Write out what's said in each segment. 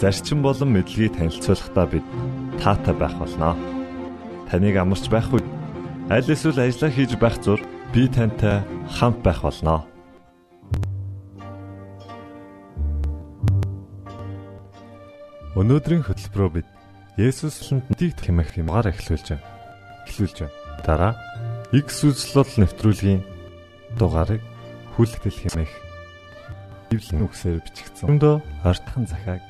зарчим болон мэдлэгийг танилцуулахдаа бид таатай байх болноо. Таныг амарч байх үед аль эсвэл ажиллаа хийж байх зур би тантай хамт байх болноо. Өнөөдрийн хөтөлбөрөөр бид Есүслэнд тийг хэмэх юмгаар эхлүүлж байна. Эхлүүлж байна. Дараа X үзлэл нэвтрүүлгийн дугаарыг хүлэгтэл хэмээх Библийн үгсээр бичигдсэн. Өндөө ортхон захааг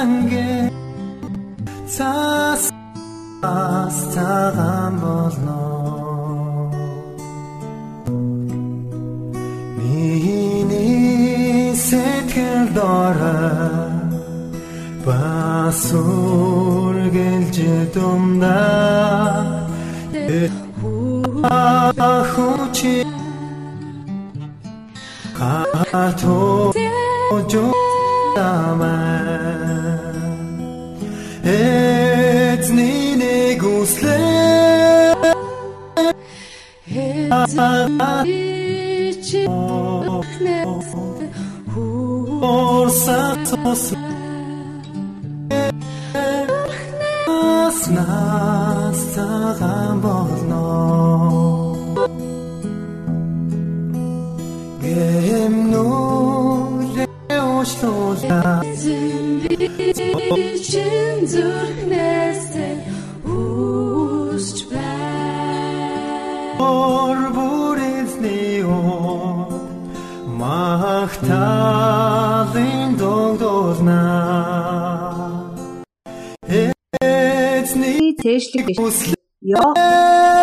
Бангэ Цаас Астаган болно Басургэлж думдаа Ахучи Хато жамаа Эцний нэг үслээ Орсатос Нас цагаан болно. Гэмнүүлээ уушлуулаа чин зүрхнээсээ цээжлэг биш. Йоо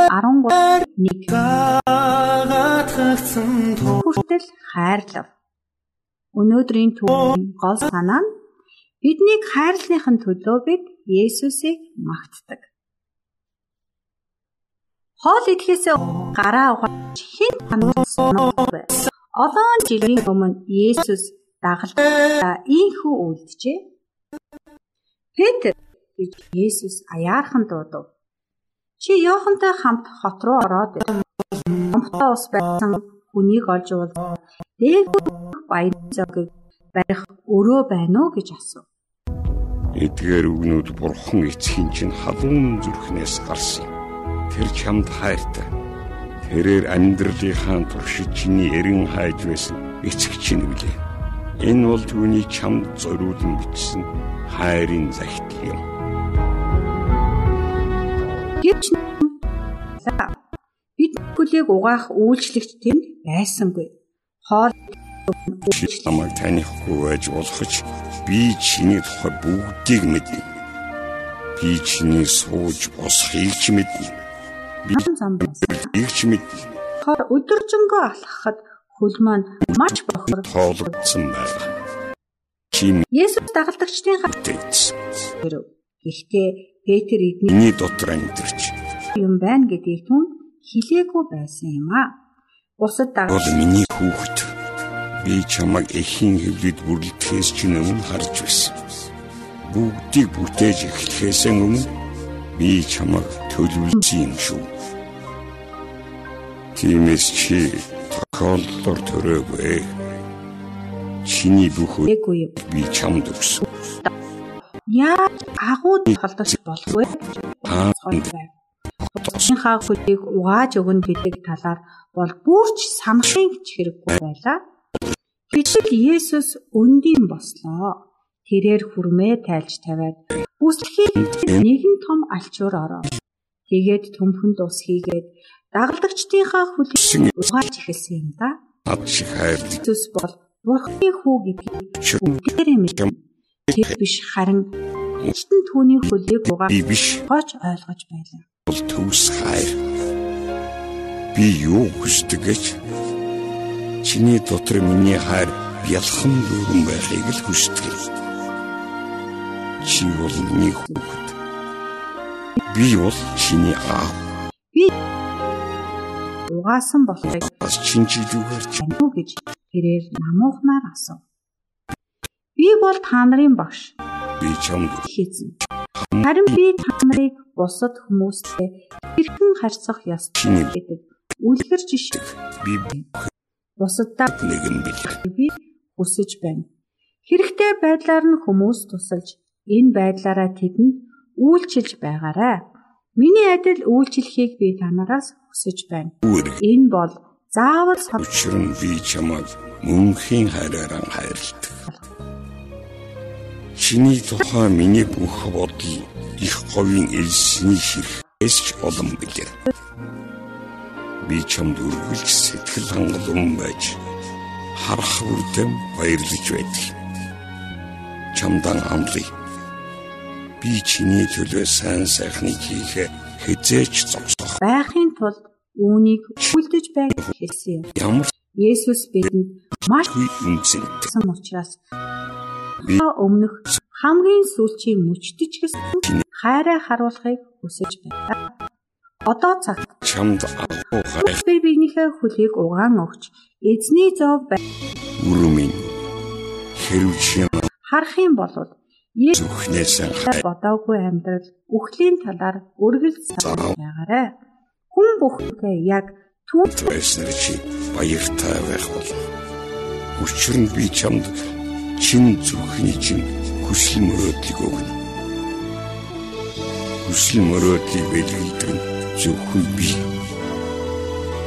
13 1 гагатгсан тоо хүртэл хайрлав. Өнөөдрийн түүхийн гол санаа нь биднийг хайрлахын төлөө бид Есүсийг магтдаг. Хоол идэхээс гараа угааж хэн хандсан Олон жилийн өмнө Есүс дагалдаа ийхүү үлджээ. Петр гэж Есүс аяархан дуудав. Чи Йохантай хамт хот руу ороод Номтой ус байсан хүнийг олж уул. Дээгүүр баян зогийг барих өрөө байна уу гэж асуув. Эдгээр үгнүүд бурхан эцгийн чинь халуун зүрхнээс гарсан. Тэр чамд хайртай. Тэрээр амьдралынхаа туршид чиний эрен хайж байсан эцэг чинь үлээ. Энэ бол түүний чамд зориулан бичсэн хайрын захидал юм. Гэвч бид бүлийг угаах үйлчлэгч тэнд байсангүй. Хоол намайг танихгүй байж болох ч би чиний тухай бүгдийг мэднэ. Би чиний сууж босхийг ч мэднэ. байсан. Их ч мэднэ. Хор өдөржингөө алхахад хөл маань маш бохор Хоолгдсон байгаа. Чи Есүс дагалдагчдын мэдээдсэн. Гэхдээ Петр эдний дотор амьдарч юм байна гэдгийг түн хилээгүй байсан юм а. Бусад бол дагалдагч миний хүүхэд. Би чамайг эхийн хөвлөд бүрлдэхээс ч өмнө харж байсан. Бүгдийг бүтээж эхлэхээс өмнө би чамайг төлөвлөсөн юм шүү. Тиймээс чи тохиолдолд төрөөгүй. Чиний бүх юм. би чамд өгсөн. Яа агууд холдож болгүй. Аа Цой байв. Шинхаа хөлийг угааж өгнө гэдэг талаар бол бүрч санахын ч хэрэггүй байлаа. Гэтэл Есүс өндийн бослоо. Тэрээр хүрмээ тайлж тавиад үсрэхийг нэгэн том алчуур ороо. Тэгээд төмхөнд ус хийгээд дагалдагчдынхаа хөлийг угааж эхэлсэн юм да. над шиг хайр Есүс бол Бурхны хүү гэдгийг бүгдээрээ мэднэ. Тэр биш харин эцэн түүний хөлийг угааж би биш гооч ойлгож байлаа. бол төвс хайр. Би юу хүсдэг гэж чиний дотор миний хайр бялхан дүүрэн байхыг л хүсдэг. Чи бол миний хүүхэд. Би бол чиний аав. Угаасан болохыг Бас чинжилүүгээр чи танив уу гэж тэрээр намуухнаар асуув. Би бол та нарын багш би чамд хийцэн. Харин би та нарыг бусад хүмүүстэй хэрхэн харьцах ёстой гэдэг үлгэр жишээ би бусаддаа нэгэн бэлэг. би хүсэж байна. Хэрэгтэй байдлаар нь хүмүүс тусалж энэ байдлаараа тэдэнд үйлчилж байгаарай. Миний адил үйлчлэхийг би танараас хүсэж байна. Энэ бол заавал сав учир нь би чамайг мөнхийн хайраараа хайрладаг. Чиний тухай миний бүх бодол их говийн элсний ширхээс ч олон билээ. Би чамд үргэлж сэтгэл хангалуун байж харах үрдэм баярлаж байдаг. Чамдан амлая. Би чиний төлөө сайн сайхныг хийхэ хизээч зогсоох. байхын тулд үүнийг хүлдэж байг хэлсэн юм. Ямар Есүс бидэнд маш үнцэнтэй. гэсэн та өмнөх хамгийн сүүлчийн мөчтөж гэсэн хайраа харуулахыг хүсэж байна. Одоо цаг Чамд агуу хайх би биенийхээ хөлийг угаан өгч эзний зов бай- үрмэн хэрв чи харах юм бол зүхнээс хайр бодоогүй амьдрал үхлийн талаар үргэлж санаж байгаарэ. Хүн бүхнээ яг түүх байснаар чи баяртай байх бол. Учир нь би чамд чин зүрхний чин хүсэл мөрөөдлийг өгнө. Хүсэл мөрөөдлийг бэлгэлдэг нь зөвхөн би.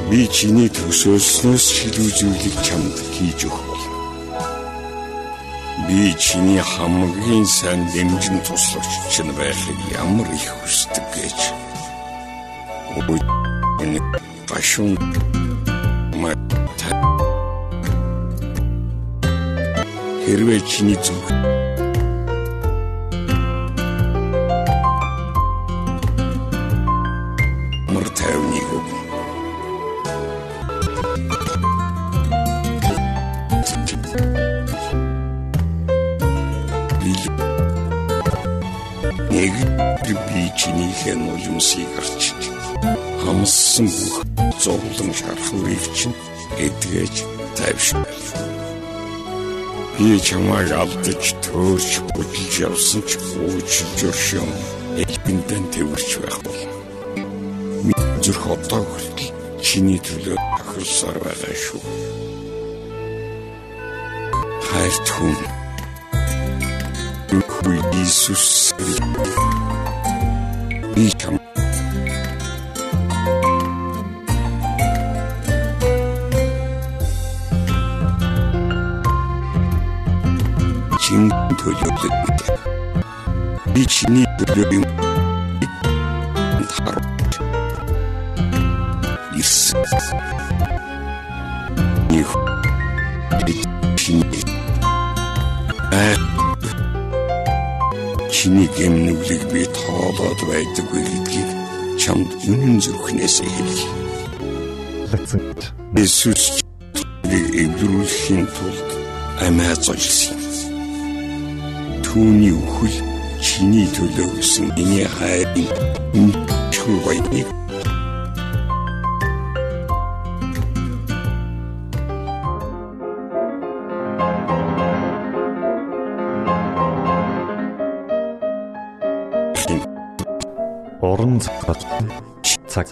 Би чиний төсөөлснөөс шилүү зүйлийг чамд хийж өгөх. Би чиний хамгийн сайн дэмжин туслагч чинь байхыг ямар их хүсдэг гэж. Энэ гашуун май хэрвээ чиний зүг мөр тайвныг. Би нэг би чинийхээ нулимсыг гарч хамссан бүх зовлон шархуурыг чинь эдгэж тайвшгүй. Би чамайг алдаж төөрч бүжиж явсан ч уучлж өршөм. Элбэндэн тэрч байх бол. Зүрх одоо хүртэл чиний төлөө тохирсоор байгаа шүү. Хайрт хүн. Үгүй Иесус. Би чам чиний юм харуулж. Ирс. Них. Чиний. Аа чиний гэмнүглийг би тоолоод байдаггүй гэдгийг чамд үнэн зүрхнээс хэлье. Иесус эвдрүүлэхийн тулд амиа золсон. Түүний үхэл чиний төлөө гэсэн миний хайрын үнэхээр баяныг. Уран цагт цаг.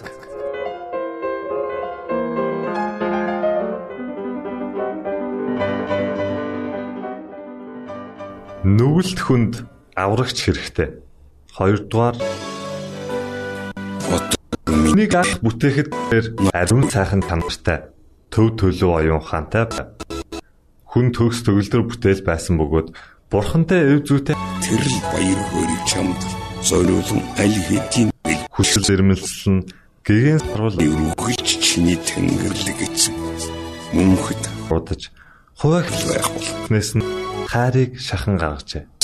Нүгэлт хүнд аврагч хэрэгтэй. Хоёрдугаар Нэг ах бүтээхэд тэр ариун цайхан тамартай төв төлөв оюун хаантай. Хүн төгс төгөлдөр бүтээл байсан бөгөөд бурхантай эв зүйтэй тэрл баяр хөөргийг чамд зориулан аль хэдийн хүсэл зэрмэлсэн гэгэн сарвал өргөлж чиний тэнгэрлэг эцэг мөнхөд удаж хуваагт байх бол нэс нь хайрыг шахан гаргажээ.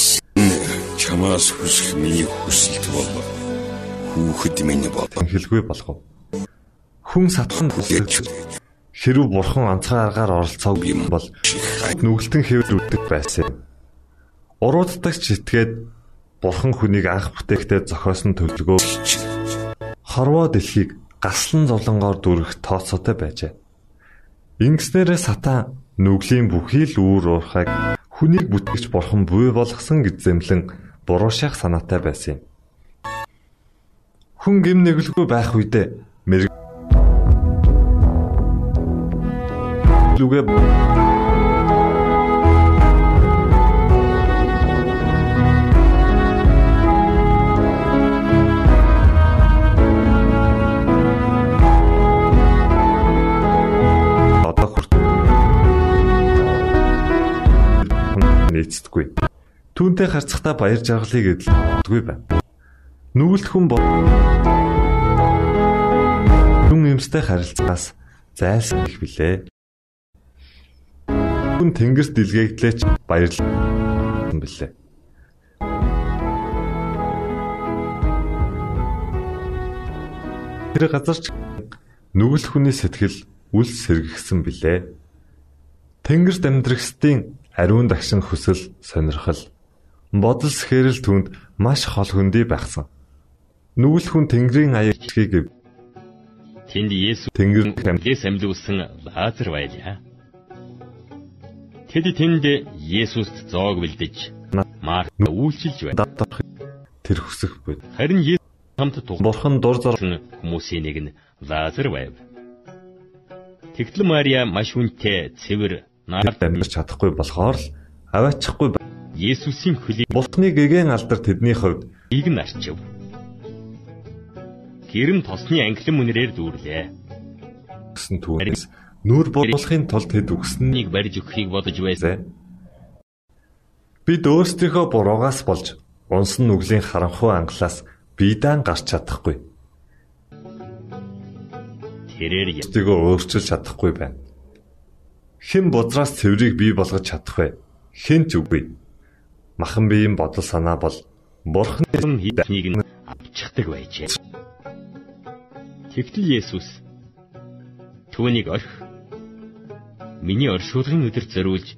Чамаас хүсэх миний хүсэлт бол хүүхэд минь бол Хэлгүй болгов. Хүн сатлан хүсэж хэрв бурхан онцгой аргаар оролцоог юм бол нүгэлтэн хэвэр үдэг байсан. Урууддагч итгээд бурхан хүнийг анх бүтээхдээ зохиосон төлөвлөгөө хорвоо дэлхийг гаслан зовлонгоор дүрх тооцоотой байжээ. Ингэснээрээ сатан нүглийн бүхий л үүр уурхайг хүнийг бүтгэж бурхан буй болгосон гэж зэмлэн буруу шах санаатай байсан юм. Хүн гим нэглгүй байх үедээ мэрэг лүгэ Түүнтэй харцахтаа баяр жаргалыг эдэлдэггүй байна. Нүгэлт хүн бол хүн юмстай харилцаас зайлсхийх билээ. Хүн тэнгэрт дэлгээгдлээч баярлсан билээ. Тэр газар ч нүгэл хүний сэтгэл үл сэргэгсэн билээ. Тэнгэрт амьдрахстын ариун дагшин хүсэл сонирхол бодол сэхэрэл түнд маш хол хөндөй байхсан. Нүгэл хүн Тэнгэрийн аягчгийг Тэнд Есүс Тэнгэр Тэнгээс амьлуулсан Лазар байлаа. Тэд тэнд Есүст зоог бэлдэж Март үйлчилж байна. тэр хүсэх буй. Харин Есүс хамт тухсан Бурхан дур зар хүмүүсийн нэг нь Лазар байв. Тэгтэл Мария маш хүнтэй цэвэр нар амьдарч чадахгүй болохоор л аваачихгүй. Есүсийн хөлийг Бурхны гэгэн алдар тэдний хувьд нь арчив. Гэрэм тосны англин үнрээр дүүрлээ. гэсэн түүнээс нүур бодлохын тулд тэд үгсэн Нэг барьж өгөхийг бодож байсан. Бид өөрсдийнхөө буруугаас болж унсан нүглийн харанхуй ангалаас биедан гарч чадахгүй. Тэрээр Өөртөө өөрчилж чадахгүй байна. Хэн бодраас цэврийг бий болгож чадах вэ? Хэн ч үгүй. Махан биеийн бодол санаа бол Бурхны Ясан хийхнийг нь авчихдаг байжээ. Тэгтэл Есүс түүнийг орх миний оршуулгын өдөрт зориулж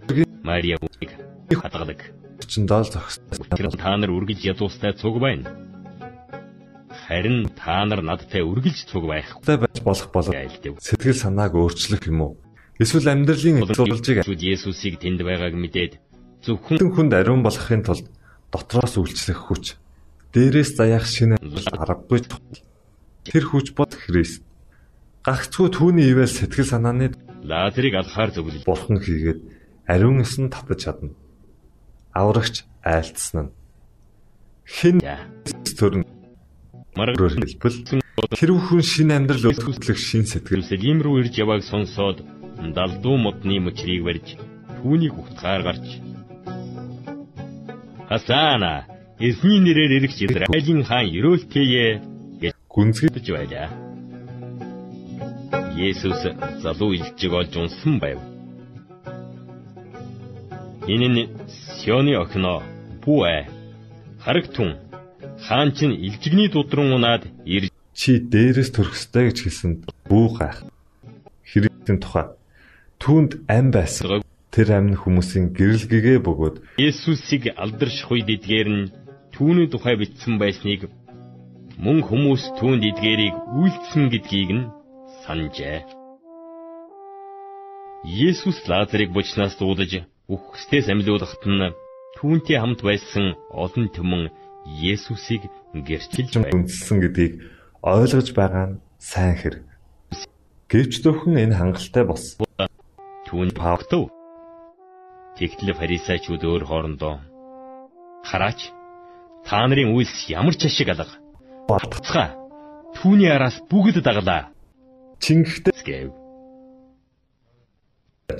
Мария үнийг хадгалаг. орчиндоо л зогссон. Тэр та нар үргэлж ядуустай цуг байна. Харин та нар надтай үргэлж цуг байх Та байж болох болов сэтгэл санааг өөрчлөх юм уу? Эсвэл амьдралын Шүд Есүсийг тэнд байгааг мэдээд зөвхөн Хүн хүнд ариун болохын тулд дотроос үйлчлэх хүч, дээрээс заяах шинэ аргагүй. Тэр хүч бол Христ. Гагцгүй түүний ивэл сэтгэл санааны Лазарыг алхаар зөвлөж бурхан хийгээд ариун эсэн татаж чадна. Аврагч айлтсан нь. Хэн төрн маргар хэлбэл хэрв хүн шинэ амьдрал өлтгөх шин сэтгэл Иерусалим руу ирж явааг сонсоод далдуу модны мөчрийг барьж түүнийг ухтгаар гарч Хасана эзний нэрээр ирэх Израилийн хаан ерөөлтэйе гэж гүнзгий гэж байлаа. Есүс залуу илжиг олж унсан байв. Энэ нь Сионы охиноо Бүэ харагтун хаан чинь илжигний дудран унаад ирж чи дээрээс төрөх ёстой гэж хэлсэнд бүү гайх. Христийн тухай түүнд ам байсан. Тэр амь нь хүмүүсийн гэрэл гэгээ бөгөөд Есүсийг алдарших үед эдгээр нь түүний тухай бичсэн байсныг мөн хүмүүс түүнд эдгээрийг үйлдсэн гэдгийг нь санджээ. Есүс Лазарыг бочнаас дуудаж үхсдээс амьлуулахад нь түүнтэй хамт байсан олон түмэн Есүсийг гэрчилж үнэлсэн гэдгийг ойлгож байгаа нь сайн хэрэг. Гэвч зөвхөн энэ хангалттай бос. Түүн павтов. Тэгтэл фарисеучуд өөр хоорондоо хараач та нарын үйлс ямар ч ашиг алга. Батцгаа түүний араас бүгд дагалаа Чингэхдээ гэв.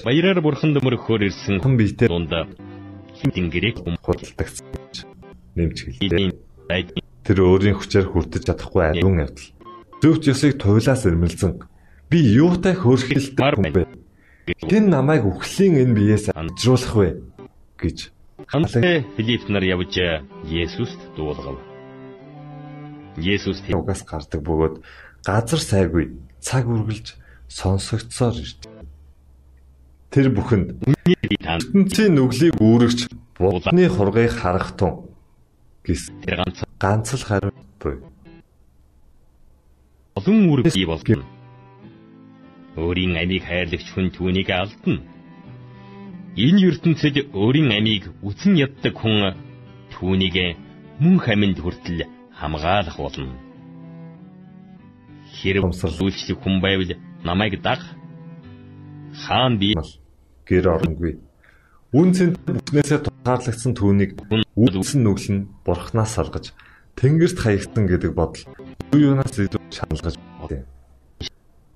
Баяраар бурхан дөмөрөхөөр ирсэн хан биетээр дунд хингэрэг худалдагц гэж нэмж хэлээ. Тэр өөрийн хүчээр хүртэж чадахгүй ариун явдал. Зөвхт ёсыг туйлаас ирмэлзэн би юутай хөөрхөлтэй хүн бэ? Хэн намайг үхлийн энэ биеэс амжруулах вэ гэж хамтдаа Филипп нар явж Есүст дуулгав. Есүс тэр угаас гардаг бөгөөд газар сайгүй цаг үргэлж сонсогдсоор ирж. Тэр бүхэнд ертөнцийн нүглийг үүрэгч будны хургыг харах тун гэс тэр ганц ганц л хариу буй. олон үүрэг бий болно. Өөрийн амийг хайрлагч хүн түүнийг алдна. Энэ ертөнцид өөрийн амийг үтэн яддаг хүн түүнийг мөн хаминд хүртэл хамгаалах болно. Хэрэг өмсөрлүүлчлэг хүн байвал намайг даг. Хаан би гэр оронгүй. Үн цэнт бүхнээсээ тусгаарлагдсан түүнийг үлдсэн нүгэл нь бурхнаас салгаж тэнгэрт хаягдсан гэдэг бодол юу юунаас илүү шаналгаж байна.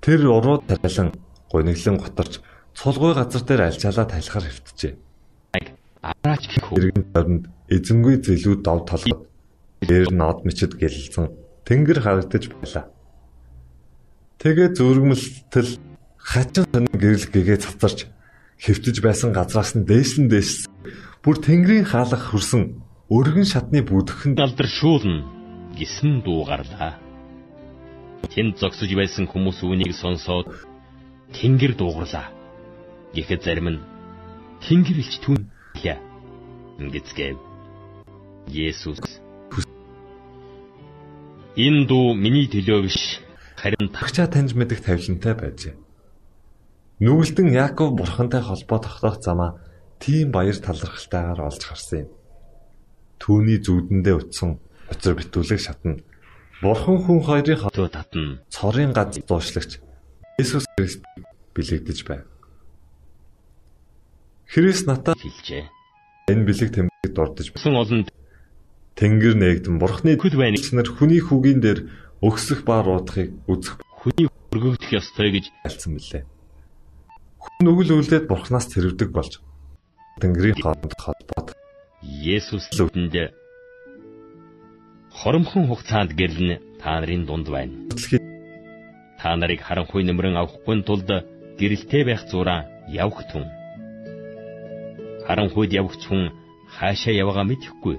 Тэр урууд тарилан гониглон готарч цулгүй газар дээр альчаалаа тайлахаар хэвтжээ. араач хөө Иргэн тойронд эзэнгүй зэлүүд дов толгод дээр нод мчид гэлэлцэн тэнгэр харагдаж байлаа. Тэгээ зүргэмэлтэл хачин сонин гэрэл гэгээ цацарч хэвтэж байсан газраас нь дээшлэн дээшсэн. Бүр тэнгэрийн хаалх хөрсөн өргөн шатны бүдгэнд алдаршуулна гэсэн дуу гарлаа. Тэнд зогсож байсан хүмүүс үүнийг сонсоод тэнгэр дуугарлаа. Гэхэд зарим нь тэнгэр илч түн лээ. Ингэцгээв. Есүс Энэ дуу миний төлөө биш харин та тагчаа таньж мэдэх тавилантай байжээ. Нүгэлтэн Яаков бурхантай холбоо тогтоох замаа тийм баяр талархалтайгаар олж харсан юм. Түүний зүудэндээ утсан учир битүүлэг шатна. Бурхан хүн хоёрын төө татна. цорын ганц дуушлагч Есүс Христ бэлэгдэж байв. Христ натаа хэлжээ. энэ бэлэг тэмдэг дурдж байна. Сон олон Тэнгэр нээгдэн бурхны Хүд байна. нар хүний хүүгийн дээр өгсөх ба руудахыг үзэх хүний өргөгдөх ёстой гэж альцсан билээ. Хүн нүгэл үлдээд бурхнаас тэрвдэг болж Тэнгэрийн хооронд холбоод Есүс зүгтэнд хоромхон хугацаанд гэрлэн та нарын дунд байна. Та нарыг харанхуй нэмрэн авахгүй тулд гэрэлтэй байх зураа явах тун. Харанхуйд явагч хүн хаашаа явгаа мэдэхгүй.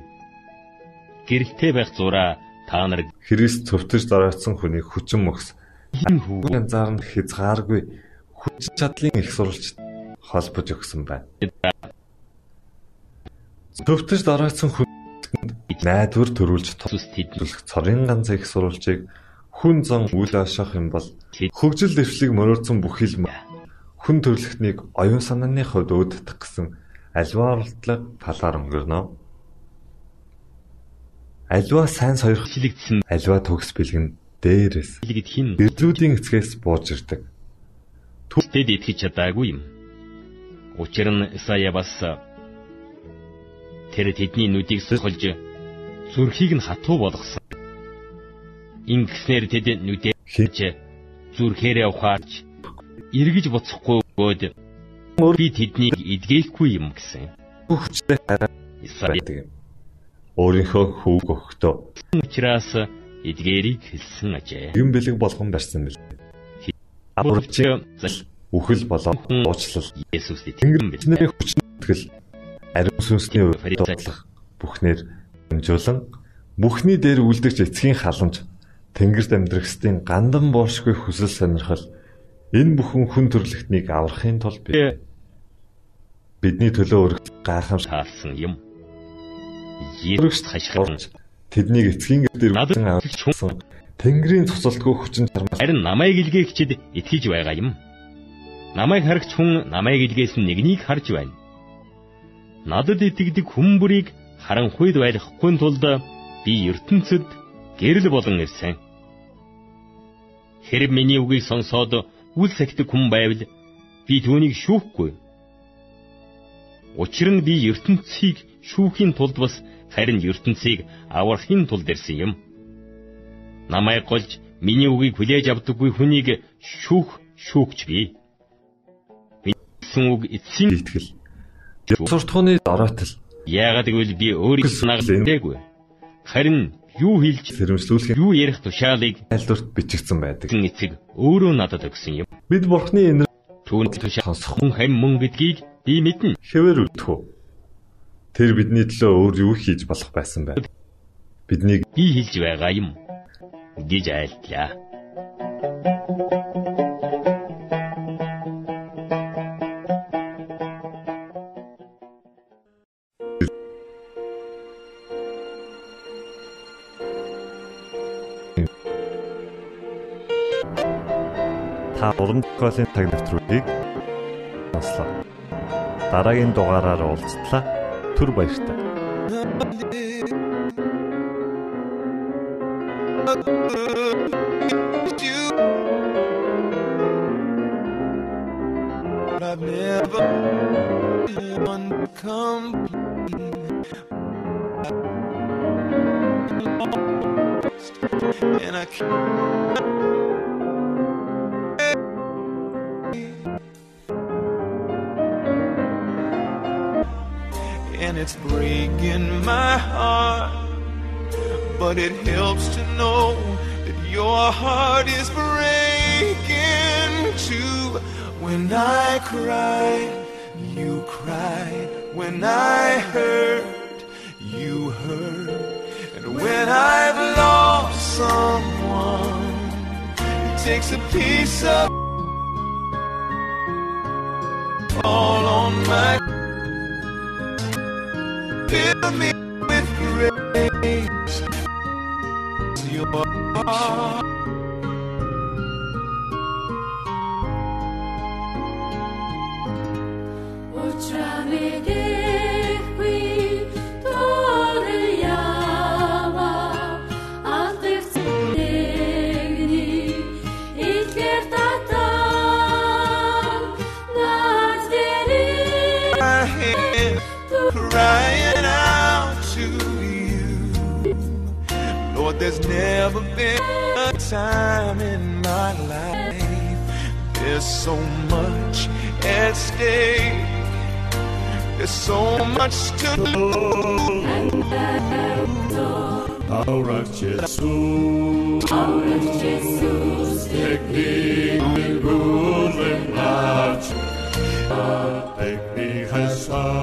Гэрэлтэй байх зураа та нар Христ цөвтөж доройтсон хүнийг хүчин мөхс хэн хүү янзаар нь хязгааргүй хүч чадлын их сурвалж холбож өгсөн байна. Цөвтөж доройтсон хүнд найдвар төрүүлж Есүс тэд төлөх цорын ганц их сурвалжийг хүн зан үл ашаах юм бол хөгжил дэвшлиг мөрөөдсөн бүх хил хүн төрлөختнийг оюун санааны хувьд өөддөх гэсэн альва оролдлого талаар өнгөрнө. Альва сайн сойрхон хилэгдсэн альва төгс бэлгэн дээрээс хин гэрлүүдийн эцгээс бууж ирдэг. тэд итгэж чадаагүй юм. Учир нь Исая бас тэр тэдний нүдийг сөхөлж зүрхийг нь хатуу болгосон. Ингэснээр тэд нүдээ Хин зүрхээрээ ухаарч эргэж буцахгүй бод би тэднийг эдгээхгүй юм гэсэн. хүчтэй хараа юм. өөрийнхөө хүүг өгөхдөө учраас эдгээрийг хэлсэн ажээ. юм бэлэг болгон барьсан мэл. Авралчийн үхэл болоо уучлал Есүс Тэнгэр бидний хүчнэтгэл ариун сүнсний урьдлах бүхнээр хэмжүүлэн бүхний дээр үлдэгч эцгийн халамж Тэнгэрт амьдрахстын гандан боошгүй хүсэл сонирхол энэ бүхэн хүн төрлөختнийг аврахын тулд би бидний төлөө өргөх гайхамшиг таалсан юм. Есүс хашгирч тэднийг эцгийн гэрээр үлдэн авсан Тэнгэрийн цоцолтгүй хүчин чармаас харин намайг илгээгчд итгэж байгаа юм. Намайг харагч хүн намайг илгээс нь нэгнийг харж байна. Надад итгэдэг хүн бүрийг харанхуйд байлгахгүй тулд би ертөнцид гэрэл болон ирсэн. Хэрэг миний үгийг сонсоод үл сахидаг хүн байвал би түүнийг шүүхгүй. Учир нь би ертөнцийг шүүхийн тулд бас харин ертөнцийг аврахын тулд ирсэн юм. Намайг голж миний үгийг хүлээж авдаггүй хүнийг шүүх шүүгч би. Минийсэн үг эцсийн итгэл. Суртахууны дороотл яагаад гэвэл би өөрийнхөө нагалдаагүй. Харин юу хэлж сэрэмжлүүлэх юу ярих тушаалыг айлдварт бичигдсэн байдаг. эзэн эцэг өөрөө надад өгсөн юм. Бид Бурхны энэр Түүнд тушаал сонсох хүн хам мөн гэдгийг би мэднэ. хэвээр үлдэх үү? Тэр бидний төлөө өөр юу хийж болох байсан бэ? Биднийг Би хэлж байгаа юм гэж айлтлаа. Та уран зохиолын цаг навтруудыг сонслоо. Дараагийн дугаараар уулзтлаа. Түр баярлалаа. And it's breaking my heart, but it helps to know that your heart is breaking too. When I cried, you cried. When I hurt, you hurt. And when I've lost someone, it takes a piece of all on my fill me with grace. Your heart. time in my life. There's so much at stake. There's so much to lose. do. Aurak Jesus, Aurak Jesus, take me in ruling large. Take me as far.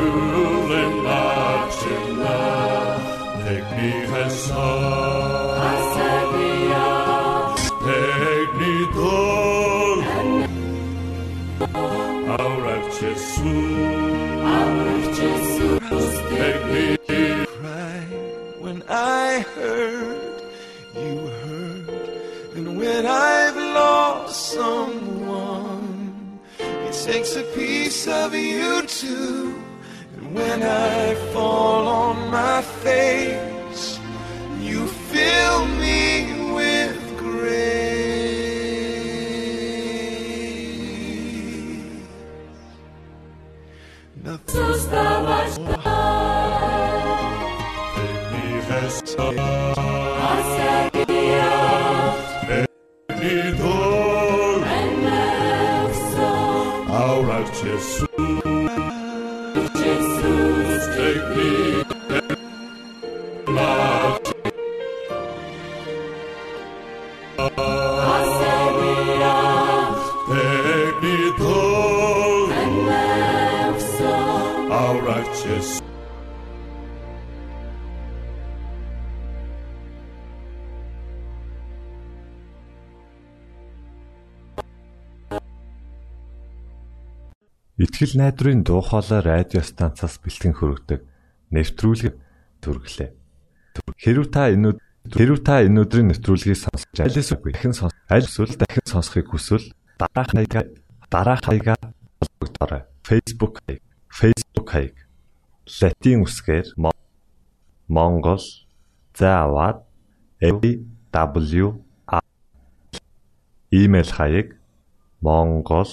Rule and march love. Take me as Take me, Lord. Our Итгэл найдварын дуу хоолой радио станцаас бэлтгэн хөрөгдөг нэвтрүүлэг төрглөө. Хэрв та энэ хэрв та энэ өдрийн нэвтрүүлгийг сонсож айлс үгүй дахин сонс аль эсвэл дахин сонсохыг хүсвэл дараах хаягаа дараах хаягаа холбогдорой. Facebook хаяг Facebook хаяг латин үсгээр Мо- Монгол заавад AW имэйл хаяг монгол